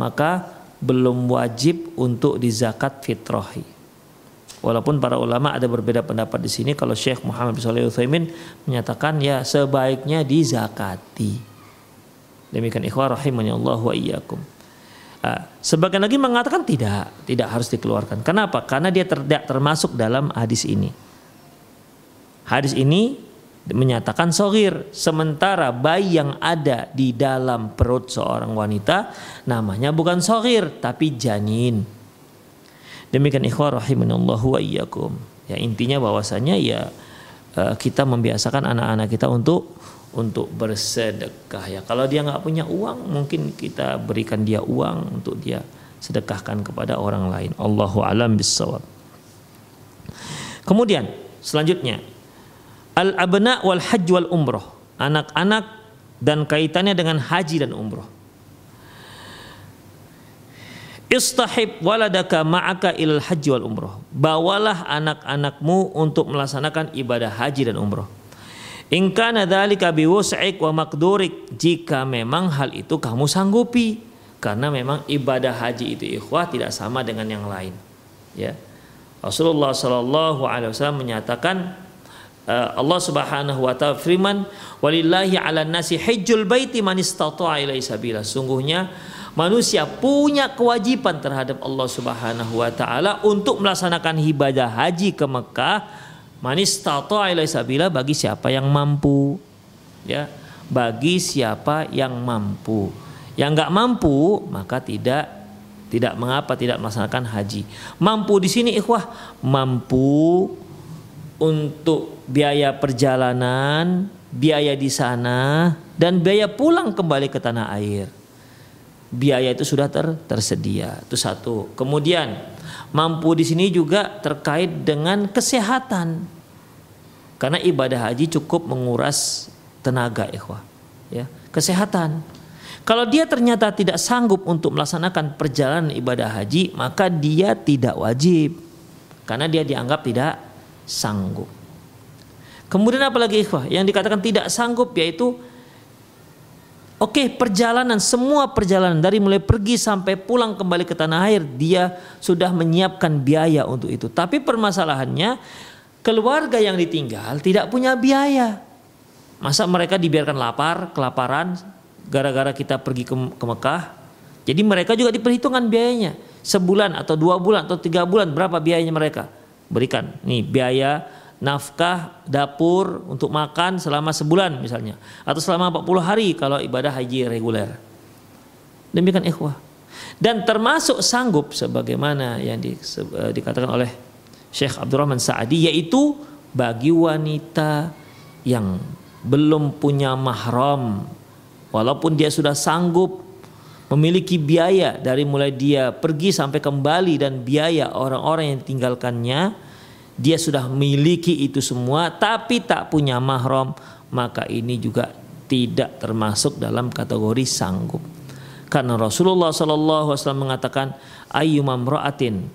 maka belum wajib untuk dizakat fitrahi walaupun para ulama ada berbeda pendapat di sini kalau Syekh Muhammad bin Shalih Utsaimin menyatakan ya sebaiknya dizakati demikian ikhwah rahimani Allah wa iyyakum Ah, sebagian lagi mengatakan tidak, tidak harus dikeluarkan. Kenapa? Karena dia tidak termasuk dalam hadis ini. Hadis ini menyatakan sogir, sementara bayi yang ada di dalam perut seorang wanita namanya bukan sogir tapi janin. Demikian ikhwah rahimanallahu wa iyyakum. Ya intinya bahwasanya ya eh, kita membiasakan anak-anak kita untuk untuk bersedekah ya. Kalau dia nggak punya uang, mungkin kita berikan dia uang untuk dia sedekahkan kepada orang lain. Allahu alam bisawab. Kemudian selanjutnya al abna wal hajj wal umroh anak-anak dan kaitannya dengan haji dan umroh. Istahib waladaka ma'aka il haji wal umroh. Bawalah anak-anakmu untuk melaksanakan ibadah haji dan umroh In kana dzalika biwus'ik wa makdurik. Jika memang hal itu kamu sanggupi. Karena memang ibadah haji itu ikhwah tidak sama dengan yang lain. Ya. Rasulullah Shallallahu alaihi wasallam menyatakan Allah Subhanahu wa taala firman walillahi 'alan nasi hajjul baiti man istata'a ilaihi sabila sungguhnya manusia punya kewajiban terhadap Allah Subhanahu wa taala untuk melaksanakan ibadah haji ke Mekah Manis tato sabila bagi siapa yang mampu. Ya, bagi siapa yang mampu. Yang nggak mampu maka tidak tidak mengapa tidak melaksanakan haji. Mampu di sini ikhwah, mampu untuk biaya perjalanan, biaya di sana dan biaya pulang kembali ke tanah air. Biaya itu sudah ter, tersedia. Itu satu. Kemudian Mampu di sini juga terkait dengan kesehatan. Karena ibadah haji cukup menguras tenaga ikhwah, ya. Kesehatan. Kalau dia ternyata tidak sanggup untuk melaksanakan perjalanan ibadah haji, maka dia tidak wajib karena dia dianggap tidak sanggup. Kemudian apalagi ikhwah yang dikatakan tidak sanggup yaitu Oke, okay, perjalanan semua perjalanan dari mulai pergi sampai pulang kembali ke tanah air dia sudah menyiapkan biaya untuk itu. Tapi permasalahannya keluarga yang ditinggal tidak punya biaya. Masa mereka dibiarkan lapar, kelaparan gara-gara kita pergi ke, ke Mekah? Jadi mereka juga diperhitungkan biayanya. Sebulan atau dua bulan atau tiga bulan berapa biayanya mereka? Berikan. Nih biaya nafkah dapur untuk makan selama sebulan misalnya atau selama 40 hari kalau ibadah haji reguler. Demikian ikhwah. Dan termasuk sanggup sebagaimana yang di, uh, dikatakan oleh Syekh Abdurrahman Sa'adi yaitu bagi wanita yang belum punya mahram walaupun dia sudah sanggup memiliki biaya dari mulai dia pergi sampai kembali dan biaya orang-orang yang ditinggalkannya dia sudah memiliki itu semua tapi tak punya mahram maka ini juga tidak termasuk dalam kategori sanggup Karena Rasulullah Wasallam mengatakan ayyumam ra'atin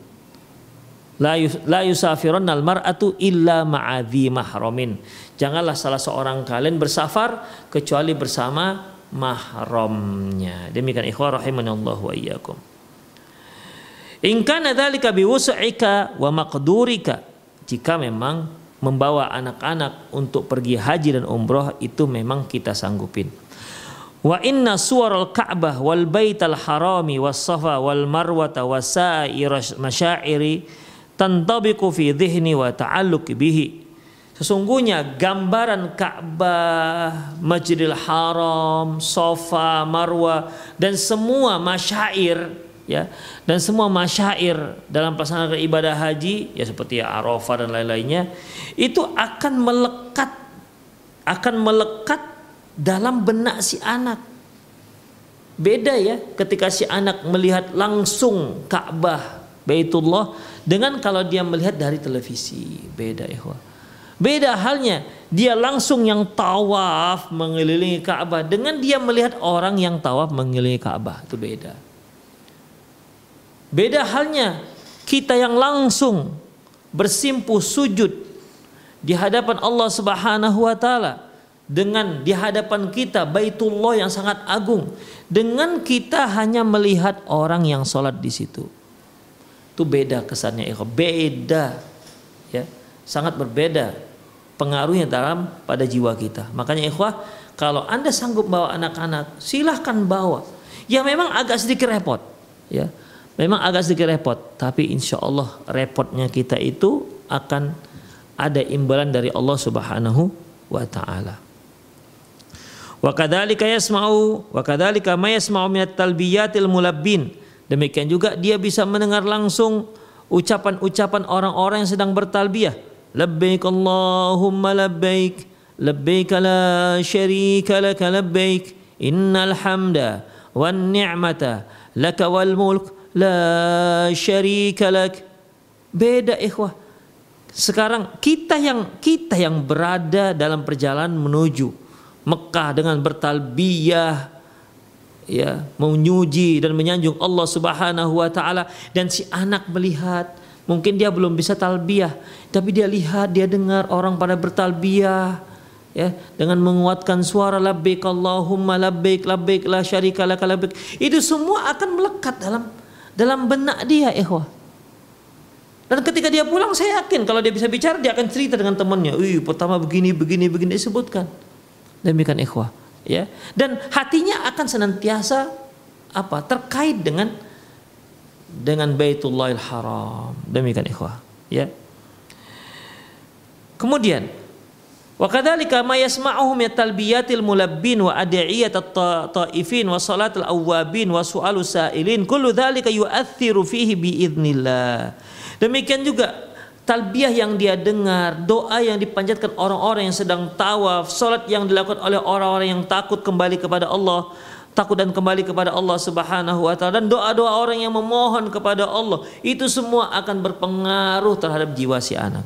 la yusafiron al mar'atu illa ma'adhi mahramin. Janganlah salah seorang kalian bersafar kecuali bersama mahramnya. Demikian ikhwah rahimanallahu wa iyyakum. In kana dzalika biwus'ika wa maqdurika. Jika memang membawa anak-anak untuk pergi haji dan umroh itu memang kita sanggupin. Wa inna suwaral Ka'bah wal baital harami was safa wal marwata wasair masyairi tantabiqu fi dhihni wa ta'alluq bihi. Sesungguhnya gambaran Ka'bah, Masjidil Haram, Sofa, Marwa dan semua masyair ya dan semua masyair dalam pelaksanaan ibadah haji ya seperti Arafah dan lain-lainnya itu akan melekat akan melekat dalam benak si anak. Beda ya ketika si anak melihat langsung Ka'bah Baitullah dengan kalau dia melihat dari televisi. Beda ya. Beda halnya dia langsung yang tawaf mengelilingi Ka'bah dengan dia melihat orang yang tawaf mengelilingi Ka'bah itu beda. Beda halnya kita yang langsung bersimpuh sujud di hadapan Allah Subhanahu wa taala dengan di hadapan kita Baitullah yang sangat agung dengan kita hanya melihat orang yang sholat di situ. Itu beda kesannya beda ya. Sangat berbeda pengaruhnya dalam pada jiwa kita makanya ikhwah kalau anda sanggup bawa anak-anak silahkan bawa ya memang agak sedikit repot ya memang agak sedikit repot tapi insya Allah repotnya kita itu akan ada imbalan dari Allah Subhanahu wa taala Wa kadzalika yasma'u wa kadzalika ma yasma'u min talbiyatil mulabbin. Demikian juga dia bisa mendengar langsung ucapan-ucapan orang-orang yang sedang bertalbiyah. Labbaik. Labbaik la syarika lak labbaik. Innal hamda wan ni'mata laka wal mulk la syarika lak. Beda ikhwah. Sekarang kita yang kita yang berada dalam perjalanan menuju Mekah dengan bertalbiyah ya menyuji dan menyanjung Allah Subhanahu wa taala dan si anak melihat mungkin dia belum bisa talbiyah tapi dia lihat dia dengar orang pada bertalbiyah ya dengan menguatkan suara labbaik Allahumma labbaik labbaik la syarika lak labbaik itu semua akan melekat dalam dalam benak dia ikhwah dan ketika dia pulang saya yakin kalau dia bisa bicara dia akan cerita dengan temannya, "Wih, pertama begini begini begini disebutkan." Demikian ikhwah, ya. Dan hatinya akan senantiasa apa? terkait dengan dengan Baitullahil Haram. Demikian ikhwah, ya. Kemudian wa kadzalika ma yasma'uhu min talbiyatil mulabbin wa ad'iyat at-ta'ifin wa salatul awwabin wa su'alu sa'ilin kullu dzalika yu'athiru fihi bi idznillah. Demikian juga talbiyah yang dia dengar, doa yang dipanjatkan orang-orang yang sedang tawaf, salat yang dilakukan oleh orang-orang yang takut kembali kepada Allah, takut dan kembali kepada Allah Subhanahu wa taala dan doa-doa orang yang memohon kepada Allah, itu semua akan berpengaruh terhadap jiwa si anak.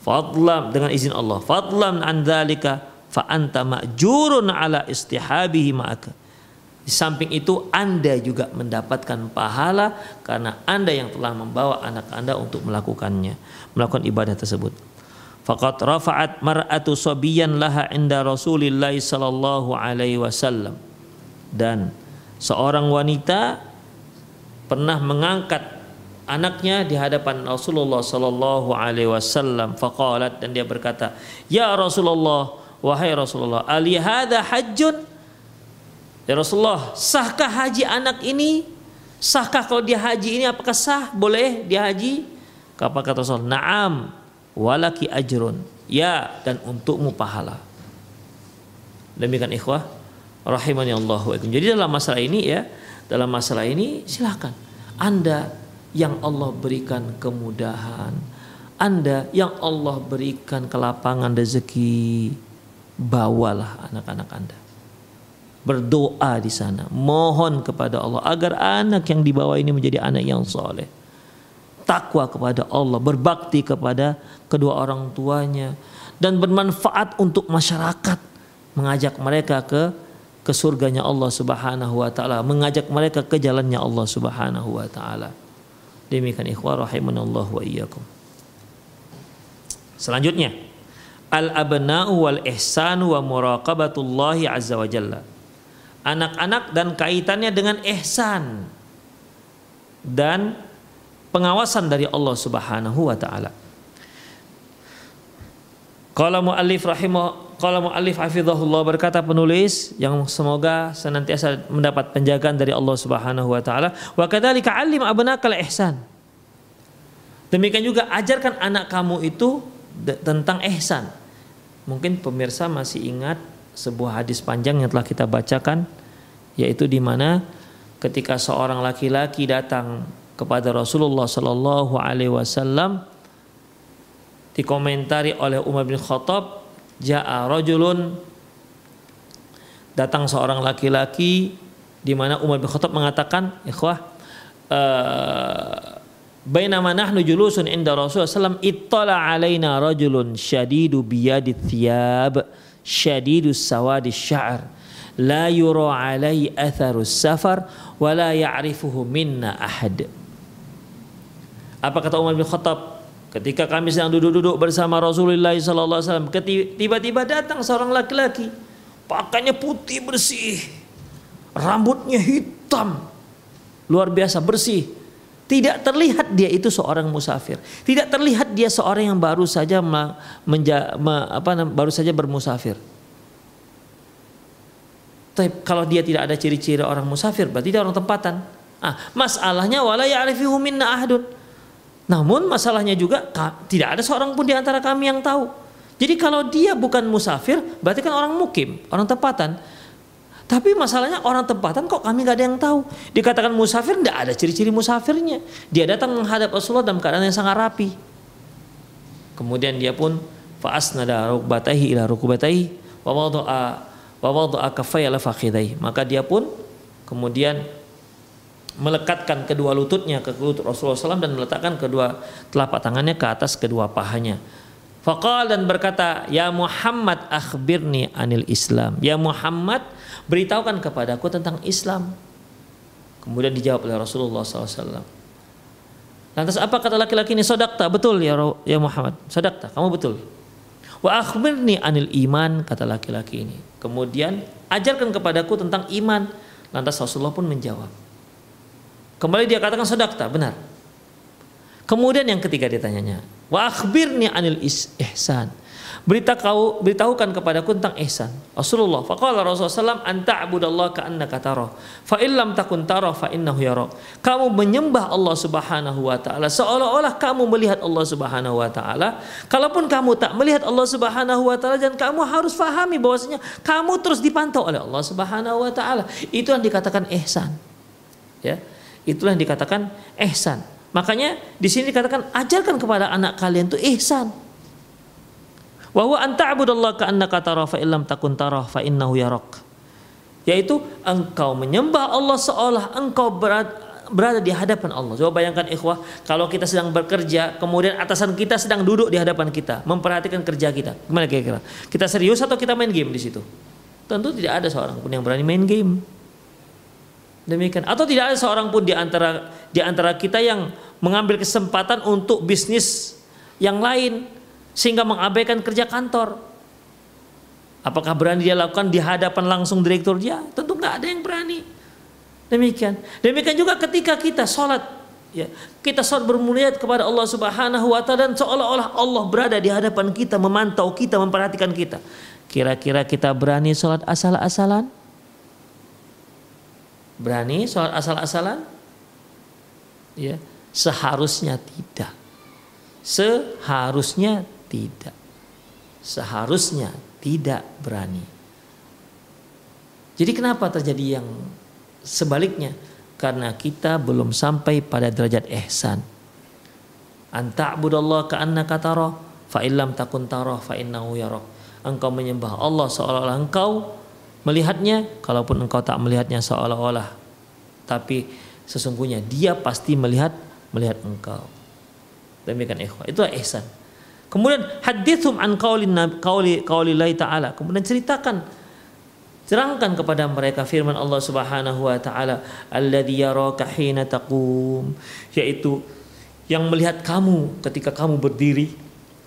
Fadlam dengan izin Allah, fadlam an dzalika fa anta ma'jurun ala istihabihi ma'aka di samping itu Anda juga mendapatkan pahala karena Anda yang telah membawa anak Anda untuk melakukannya, melakukan ibadah tersebut. Faqat rafa'at mar'atu sabiyan laha inda Rasulillah sallallahu alaihi wasallam. Dan seorang wanita pernah mengangkat anaknya di hadapan Rasulullah sallallahu alaihi wasallam faqalat dan dia berkata, "Ya Rasulullah, wahai Rasulullah, ali hadza hajjun?" Ya Rasulullah, sahkah haji anak ini? Sahkah kalau dia haji ini apakah sah? Boleh dia haji? Apa kata Rasul? Naam, walaki ajrun. Ya, dan untukmu pahala. Demikian ikhwah, rahimani Allah Jadi dalam masalah ini ya, dalam masalah ini silahkan Anda yang Allah berikan kemudahan, Anda yang Allah berikan kelapangan rezeki, bawalah anak-anak Anda. Berdoa di sana, mohon kepada Allah agar anak yang dibawa ini menjadi anak yang soleh, takwa kepada Allah, berbakti kepada kedua orang tuanya, dan bermanfaat untuk masyarakat, mengajak mereka ke ke surganya Allah Subhanahu wa taala, mengajak mereka ke jalannya Allah Subhanahu wa taala. Demikian ikhwah rahimanallahu wa iyyakum. Selanjutnya, al-abna'u wal ihsanu wa muraqabatullahi azza wa jalla. Anak-anak dan kaitannya dengan ihsan dan pengawasan dari Allah Subhanahu wa taala. Qala muallif rahimah qala muallif hafizahullah berkata penulis yang semoga senantiasa mendapat penjagaan dari Allah Subhanahu wa taala wa kadzalika alim abnakal ihsan. Demikian juga ajarkan anak kamu itu tentang ihsan. Mungkin pemirsa masih ingat sebuah hadis panjang yang telah kita bacakan yaitu di mana ketika seorang laki-laki datang kepada Rasulullah Sallallahu Alaihi Wasallam dikomentari oleh Umar bin Khattab ja'a rajulun. Datang seorang laki-laki di mana Umar bin Khattab mengatakan ikhwah uh, bainama nahnu julusun inda Rasulullah sallam ittala alaina rajulun syadidu biyadi thiyab syadidu sawadi sya'r. La yura alai atharu safar wa la ya'rifuhu minna ahad. Apa kata Umar bin Khattab Ketika kami sedang duduk-duduk bersama Rasulullah SAW, tiba-tiba datang seorang laki-laki, pakainya putih bersih, rambutnya hitam, luar biasa bersih. Tidak terlihat dia itu seorang musafir. Tidak terlihat dia seorang yang baru saja menja, me, apa, baru saja bermusafir. Tapi kalau dia tidak ada ciri-ciri orang musafir, berarti dia orang tempatan. Ah, masalahnya wala ya'rifuhu minna ahadun namun masalahnya juga tidak ada seorang pun di antara kami yang tahu. Jadi kalau dia bukan musafir, berarti kan orang mukim, orang tempatan. Tapi masalahnya orang tempatan kok kami nggak ada yang tahu. Dikatakan musafir tidak ada ciri-ciri musafirnya. Dia datang menghadap Rasulullah dalam keadaan yang sangat rapi. Kemudian dia pun faasnada rukbatahi ila rukbatahi wa wada'a wa wada'a kaffayya Maka dia pun kemudian melekatkan kedua lututnya ke lutut Rasulullah SAW dan meletakkan kedua telapak tangannya ke atas kedua pahanya. Faqal dan berkata, Ya Muhammad akhbirni anil Islam. Ya Muhammad beritahukan kepadaku tentang Islam. Kemudian dijawab oleh Rasulullah SAW. Lantas apa kata laki-laki ini? Sodakta, betul ya, ya Muhammad. Sodakta, kamu betul. Wa akhbirni anil iman, kata laki-laki ini. Kemudian ajarkan kepadaku tentang iman. Lantas Rasulullah pun menjawab. Kembali dia katakan sedakta, benar. Kemudian yang ketiga ditanyanya, wa akhbirni anil ihsan. Berita kau beritahukan kepadaku tentang ihsan. Rasulullah faqala Rasulullah SAW anta abudallah ka annaka tarah. Fa illam takun tarah fa innahu yarak. Kamu menyembah Allah Subhanahu wa taala seolah-olah kamu melihat Allah Subhanahu wa taala. Kalaupun kamu tak melihat Allah Subhanahu wa taala dan kamu harus fahami bahwasanya kamu terus dipantau oleh Allah Subhanahu wa taala. Itu yang dikatakan ihsan. Ya. Itulah yang dikatakan ihsan. Makanya di sini dikatakan ajarkan kepada anak kalian itu ihsan. Wa huwa an ta'budallah ka'annaka tara fa illam takun tara fa innahu yarak. Yaitu engkau menyembah Allah seolah engkau berada, berada di hadapan Allah. Coba bayangkan ikhwah, kalau kita sedang bekerja, kemudian atasan kita sedang duduk di hadapan kita, memperhatikan kerja kita. Gimana kira-kira? Kita serius atau kita main game di situ? Tentu tidak ada seorang pun yang berani main game. Demikian. Atau tidak ada seorang pun di antara di antara kita yang mengambil kesempatan untuk bisnis yang lain sehingga mengabaikan kerja kantor. Apakah berani dia lakukan di hadapan langsung direktur dia? Tentu nggak ada yang berani. Demikian. Demikian juga ketika kita sholat, ya, kita sholat bermuliat kepada Allah Subhanahu Wa Taala dan seolah-olah Allah berada di hadapan kita, memantau kita, memperhatikan kita. Kira-kira kita berani sholat asal-asalan? Berani sholat asal-asalan? Ya, seharusnya tidak. Seharusnya tidak. Seharusnya tidak berani. Jadi kenapa terjadi yang sebaliknya? Karena kita belum sampai pada derajat ihsan. Anta'budallah ka'annaka tarah fa illam takun tarah fa innahu yarak. Engkau menyembah Allah seolah-olah engkau melihatnya kalaupun engkau tak melihatnya seolah-olah tapi sesungguhnya dia pasti melihat melihat engkau. Demikian ikhwah. Itu ihsan. Kemudian hadithum an qauli taala. Kemudian ceritakan Terangkan kepada mereka firman Allah Subhanahu wa taala, "Alladzi yaraka hina taqum", yaitu yang melihat kamu ketika kamu berdiri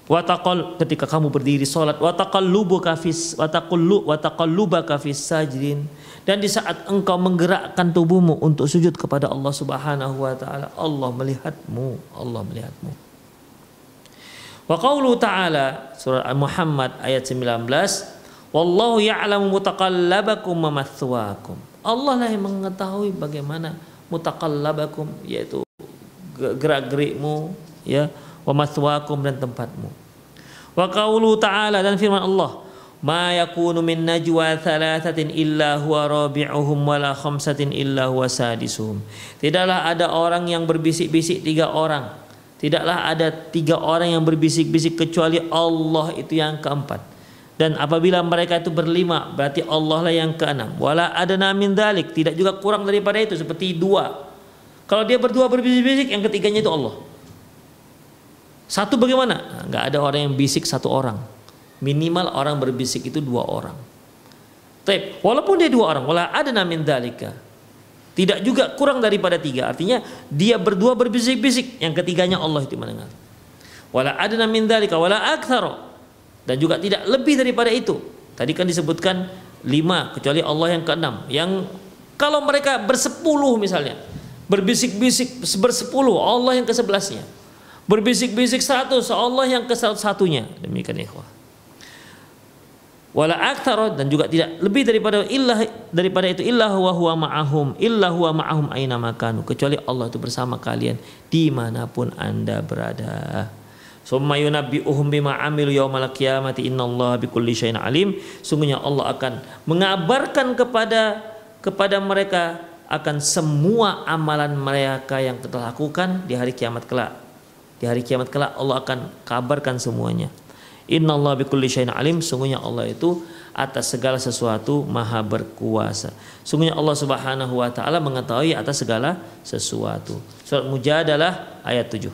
Wataqal ketika kamu berdiri salat wataqallubuka fis wataqallu wataqallubaka fis sajidin dan di saat engkau menggerakkan tubuhmu untuk sujud kepada Allah Subhanahu wa taala Allah melihatmu Allah melihatmu. Wa qawlu ta'ala surah Muhammad ayat 19 Wallahu ya'lamu mutaqallabakum wa mathwaakum. Allah lah yang mengetahui bagaimana mutaqallabakum yaitu gerak-gerikmu ya wa mathwaakum dan tempatmu. Wa qaulu ta'ala dan firman Allah, "Ma yakunu min najwa thalathatin illa huwa rabi'uhum wa la khamsatin illa huwa sadisuhum." Tidaklah ada orang yang berbisik-bisik tiga orang. Tidaklah ada tiga orang yang berbisik-bisik kecuali Allah itu yang keempat. Dan apabila mereka itu berlima, berarti Allah lah yang keenam. Wala ada namin dalik, tidak juga kurang daripada itu seperti dua. Kalau dia berdua berbisik-bisik, yang ketiganya itu Allah. Satu bagaimana? Nggak ada orang yang bisik satu orang. Minimal orang berbisik itu dua orang. Tapi walaupun dia dua orang, wala ada namin dalika. Tidak juga kurang daripada tiga. Artinya dia berdua berbisik-bisik, yang ketiganya Allah itu mendengar. Wala ada namin dalika, wala aktharo. Dan juga tidak lebih daripada itu. Tadi kan disebutkan lima, kecuali Allah yang keenam. Yang kalau mereka bersepuluh misalnya, berbisik-bisik bersepuluh, Allah yang kesebelasnya berbisik-bisik satu seolah yang ke satunya demikian ikhwah. Wala aktsara dan juga tidak lebih daripada illah daripada itu illa huwa huwa ma'ahum illa huwa ma'ahum aina makanu kecuali Allah itu bersama kalian di mana pun anda berada. Summa yunabbi'uhum bima amilu yaumal qiyamati innallaha bikulli syai'in alim. Sungguhnya Allah akan mengabarkan kepada kepada mereka akan semua amalan mereka yang telah lakukan di hari kiamat kelak di hari kiamat kelak Allah akan kabarkan semuanya. Inna Allah bikulli syai'in alim. Sungguhnya Allah itu atas segala sesuatu maha berkuasa. Sungguhnya Allah subhanahu wa ta'ala mengetahui atas segala sesuatu. Surat Mujadalah ayat 7.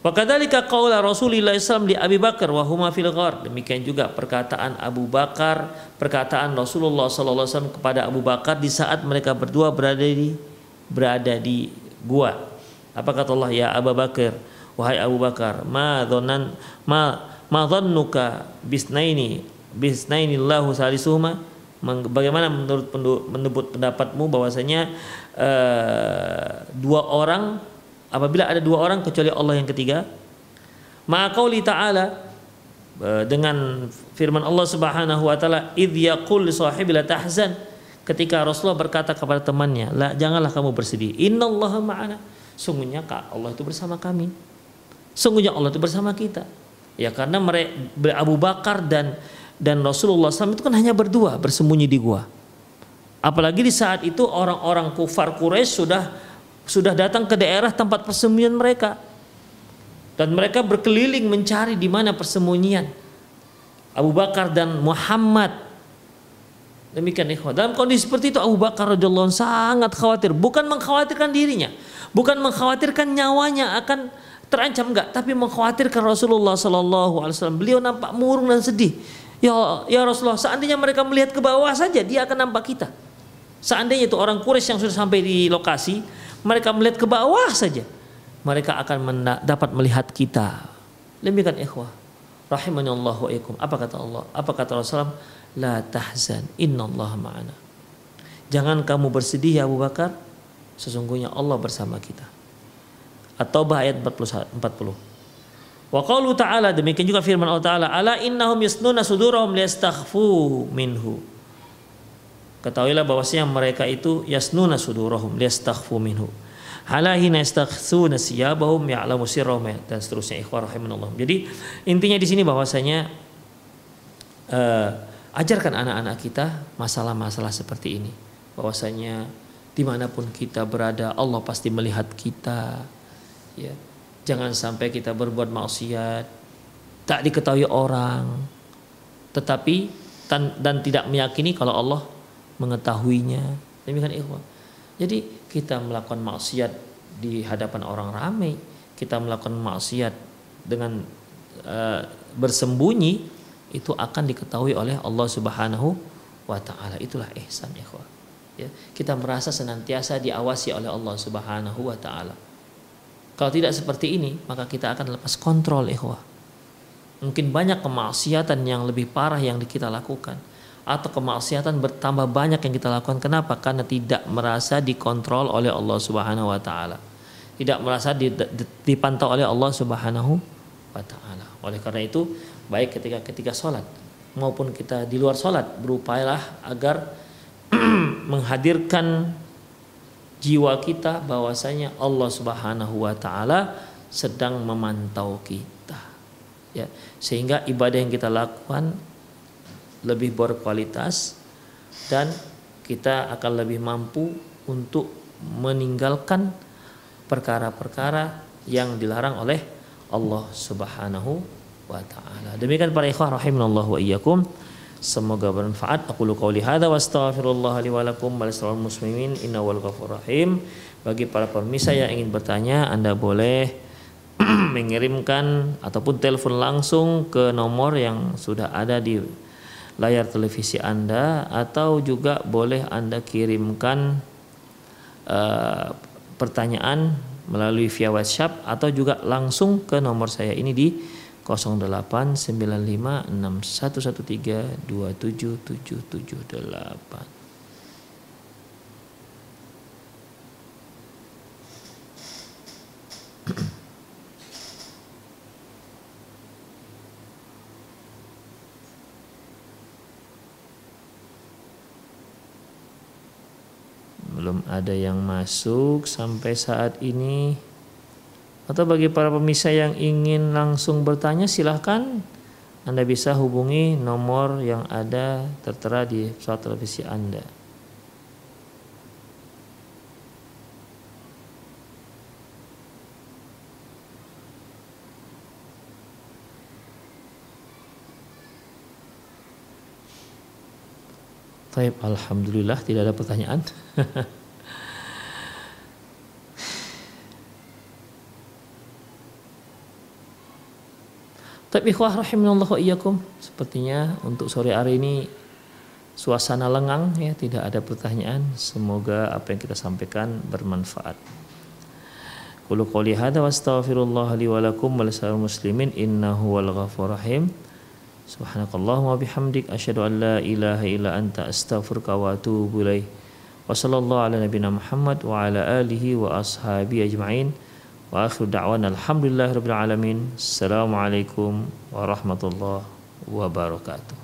Wa kadzalika qaula Rasulullah SAW di Abi Bakar wa huma fil ghar. Demikian juga perkataan Abu Bakar, perkataan Rasulullah SAW kepada Abu Bakar di saat mereka berdua berada di berada di gua. Apa kata Allah ya Abu Bakar? Wahai Abu Bakar, ma dhannan ma ma dhannuka bisnaini bisnaini Allahu salisuhuma bagaimana menurut menurut pendapatmu bahwasanya uh, dua orang apabila ada dua orang kecuali Allah yang ketiga? Maka qauli ta'ala uh, dengan firman Allah Subhanahu wa taala id yaqul sahibi la tahzan. Ketika Rasulullah berkata kepada temannya la janganlah kamu bersedih. Innallaha ma'ana. Sungguhnya Allah itu bersama kami Sungguhnya Allah itu bersama kita. Ya karena mereka Abu Bakar dan dan Rasulullah SAW itu kan hanya berdua bersembunyi di gua. Apalagi di saat itu orang-orang kufar Quraisy sudah sudah datang ke daerah tempat persembunyian mereka. Dan mereka berkeliling mencari di mana persembunyian Abu Bakar dan Muhammad. Demikian ikhwah. Dalam kondisi seperti itu Abu Bakar radhiyallahu sangat khawatir, bukan mengkhawatirkan dirinya, bukan mengkhawatirkan nyawanya akan terancam enggak tapi mengkhawatirkan Rasulullah Sallallahu Alaihi Wasallam. Beliau nampak murung dan sedih. Ya ya Rasulullah seandainya mereka melihat ke bawah saja dia akan nampak kita. Seandainya itu orang Quraisy yang sudah sampai di lokasi mereka melihat ke bawah saja mereka akan dapat melihat kita. Demikian ikhwah. Rahimani Allah wa ikum apa kata Allah? Apa kata Rasulullah? La tahzan. Innallaha ma'ana. Jangan kamu bersedih ya Abu Bakar. Sesungguhnya Allah bersama kita At-Taubah ayat 40. Wa qalu ta'ala demikian juga firman Allah Ta'ala ala innahum yasnuna sudurahum liyastakhfu minhu. Ketahuilah bahwasanya mereka itu yasnuna sudurahum liyastakhfu minhu. Halahina yastakhsuna siyabahum ya'lamu sirrahum dan seterusnya ikhwah rahimanallah. Jadi intinya di sini bahwasanya uh, ajarkan anak-anak kita masalah-masalah seperti ini. Bahwasanya di mana pun kita berada Allah pasti melihat kita ya jangan sampai kita berbuat maksiat tak diketahui orang tetapi dan tidak meyakini kalau Allah mengetahuinya demikian ikhwan jadi kita melakukan maksiat di hadapan orang ramai kita melakukan maksiat dengan uh, bersembunyi itu akan diketahui oleh Allah Subhanahu wa taala. Itulah ihsan ikhwah. Ya, kita merasa senantiasa diawasi oleh Allah Subhanahu wa taala. Kalau tidak seperti ini, maka kita akan lepas kontrol ikhwah. Mungkin banyak kemaksiatan yang lebih parah yang kita lakukan atau kemaksiatan bertambah banyak yang kita lakukan. Kenapa? Karena tidak merasa dikontrol oleh Allah Subhanahu wa taala. Tidak merasa dipantau oleh Allah Subhanahu wa taala. Oleh karena itu, baik ketika ketika sholat maupun kita di luar sholat berupayalah agar *clears throat* menghadirkan jiwa kita bahwasanya Allah Subhanahu wa taala sedang memantau kita. Ya, sehingga ibadah yang kita lakukan lebih berkualitas dan kita akan lebih mampu untuk meninggalkan perkara-perkara yang dilarang oleh Allah Subhanahu wa taala. Demikian para ikhwah rahimanallahu wa iyyakum. Semoga bermanfaat. Aku qauli hadza wa astaghfirullah li wa lakum wa muslimin innahu ghafurur rahim. Bagi para pemirsa yang ingin bertanya, Anda boleh *clears throat* mengirimkan ataupun telepon langsung ke nomor yang sudah ada di layar televisi Anda atau juga boleh Anda kirimkan uh, pertanyaan melalui via WhatsApp atau juga langsung ke nomor saya ini di 089561132778. belum ada yang masuk sampai saat ini atau bagi para pemirsa yang ingin langsung bertanya silahkan Anda bisa hubungi nomor yang ada tertera di pesawat televisi Anda. Taib, Alhamdulillah tidak ada pertanyaan. *laughs* Tapi ikhwah rahimanallah wa iyyakum, sepertinya untuk sore hari ini suasana lengang ya, tidak ada pertanyaan. Semoga apa yang kita sampaikan bermanfaat. Qulu qouli hadza wa astaghfirullah li wa wa muslimin innahu wal ghafurur rahim. Subhanakallahumma bihamdik asyhadu an la ilaha illa anta astaghfiruka wa atubu ilaik. Wa sallallahu ala nabiyyina Muhammad wa ala alihi wa ashabi ajma'in. وآخر دعوانا الحمد لله رب العالمين. السلام عليكم ورحمة الله وبركاته.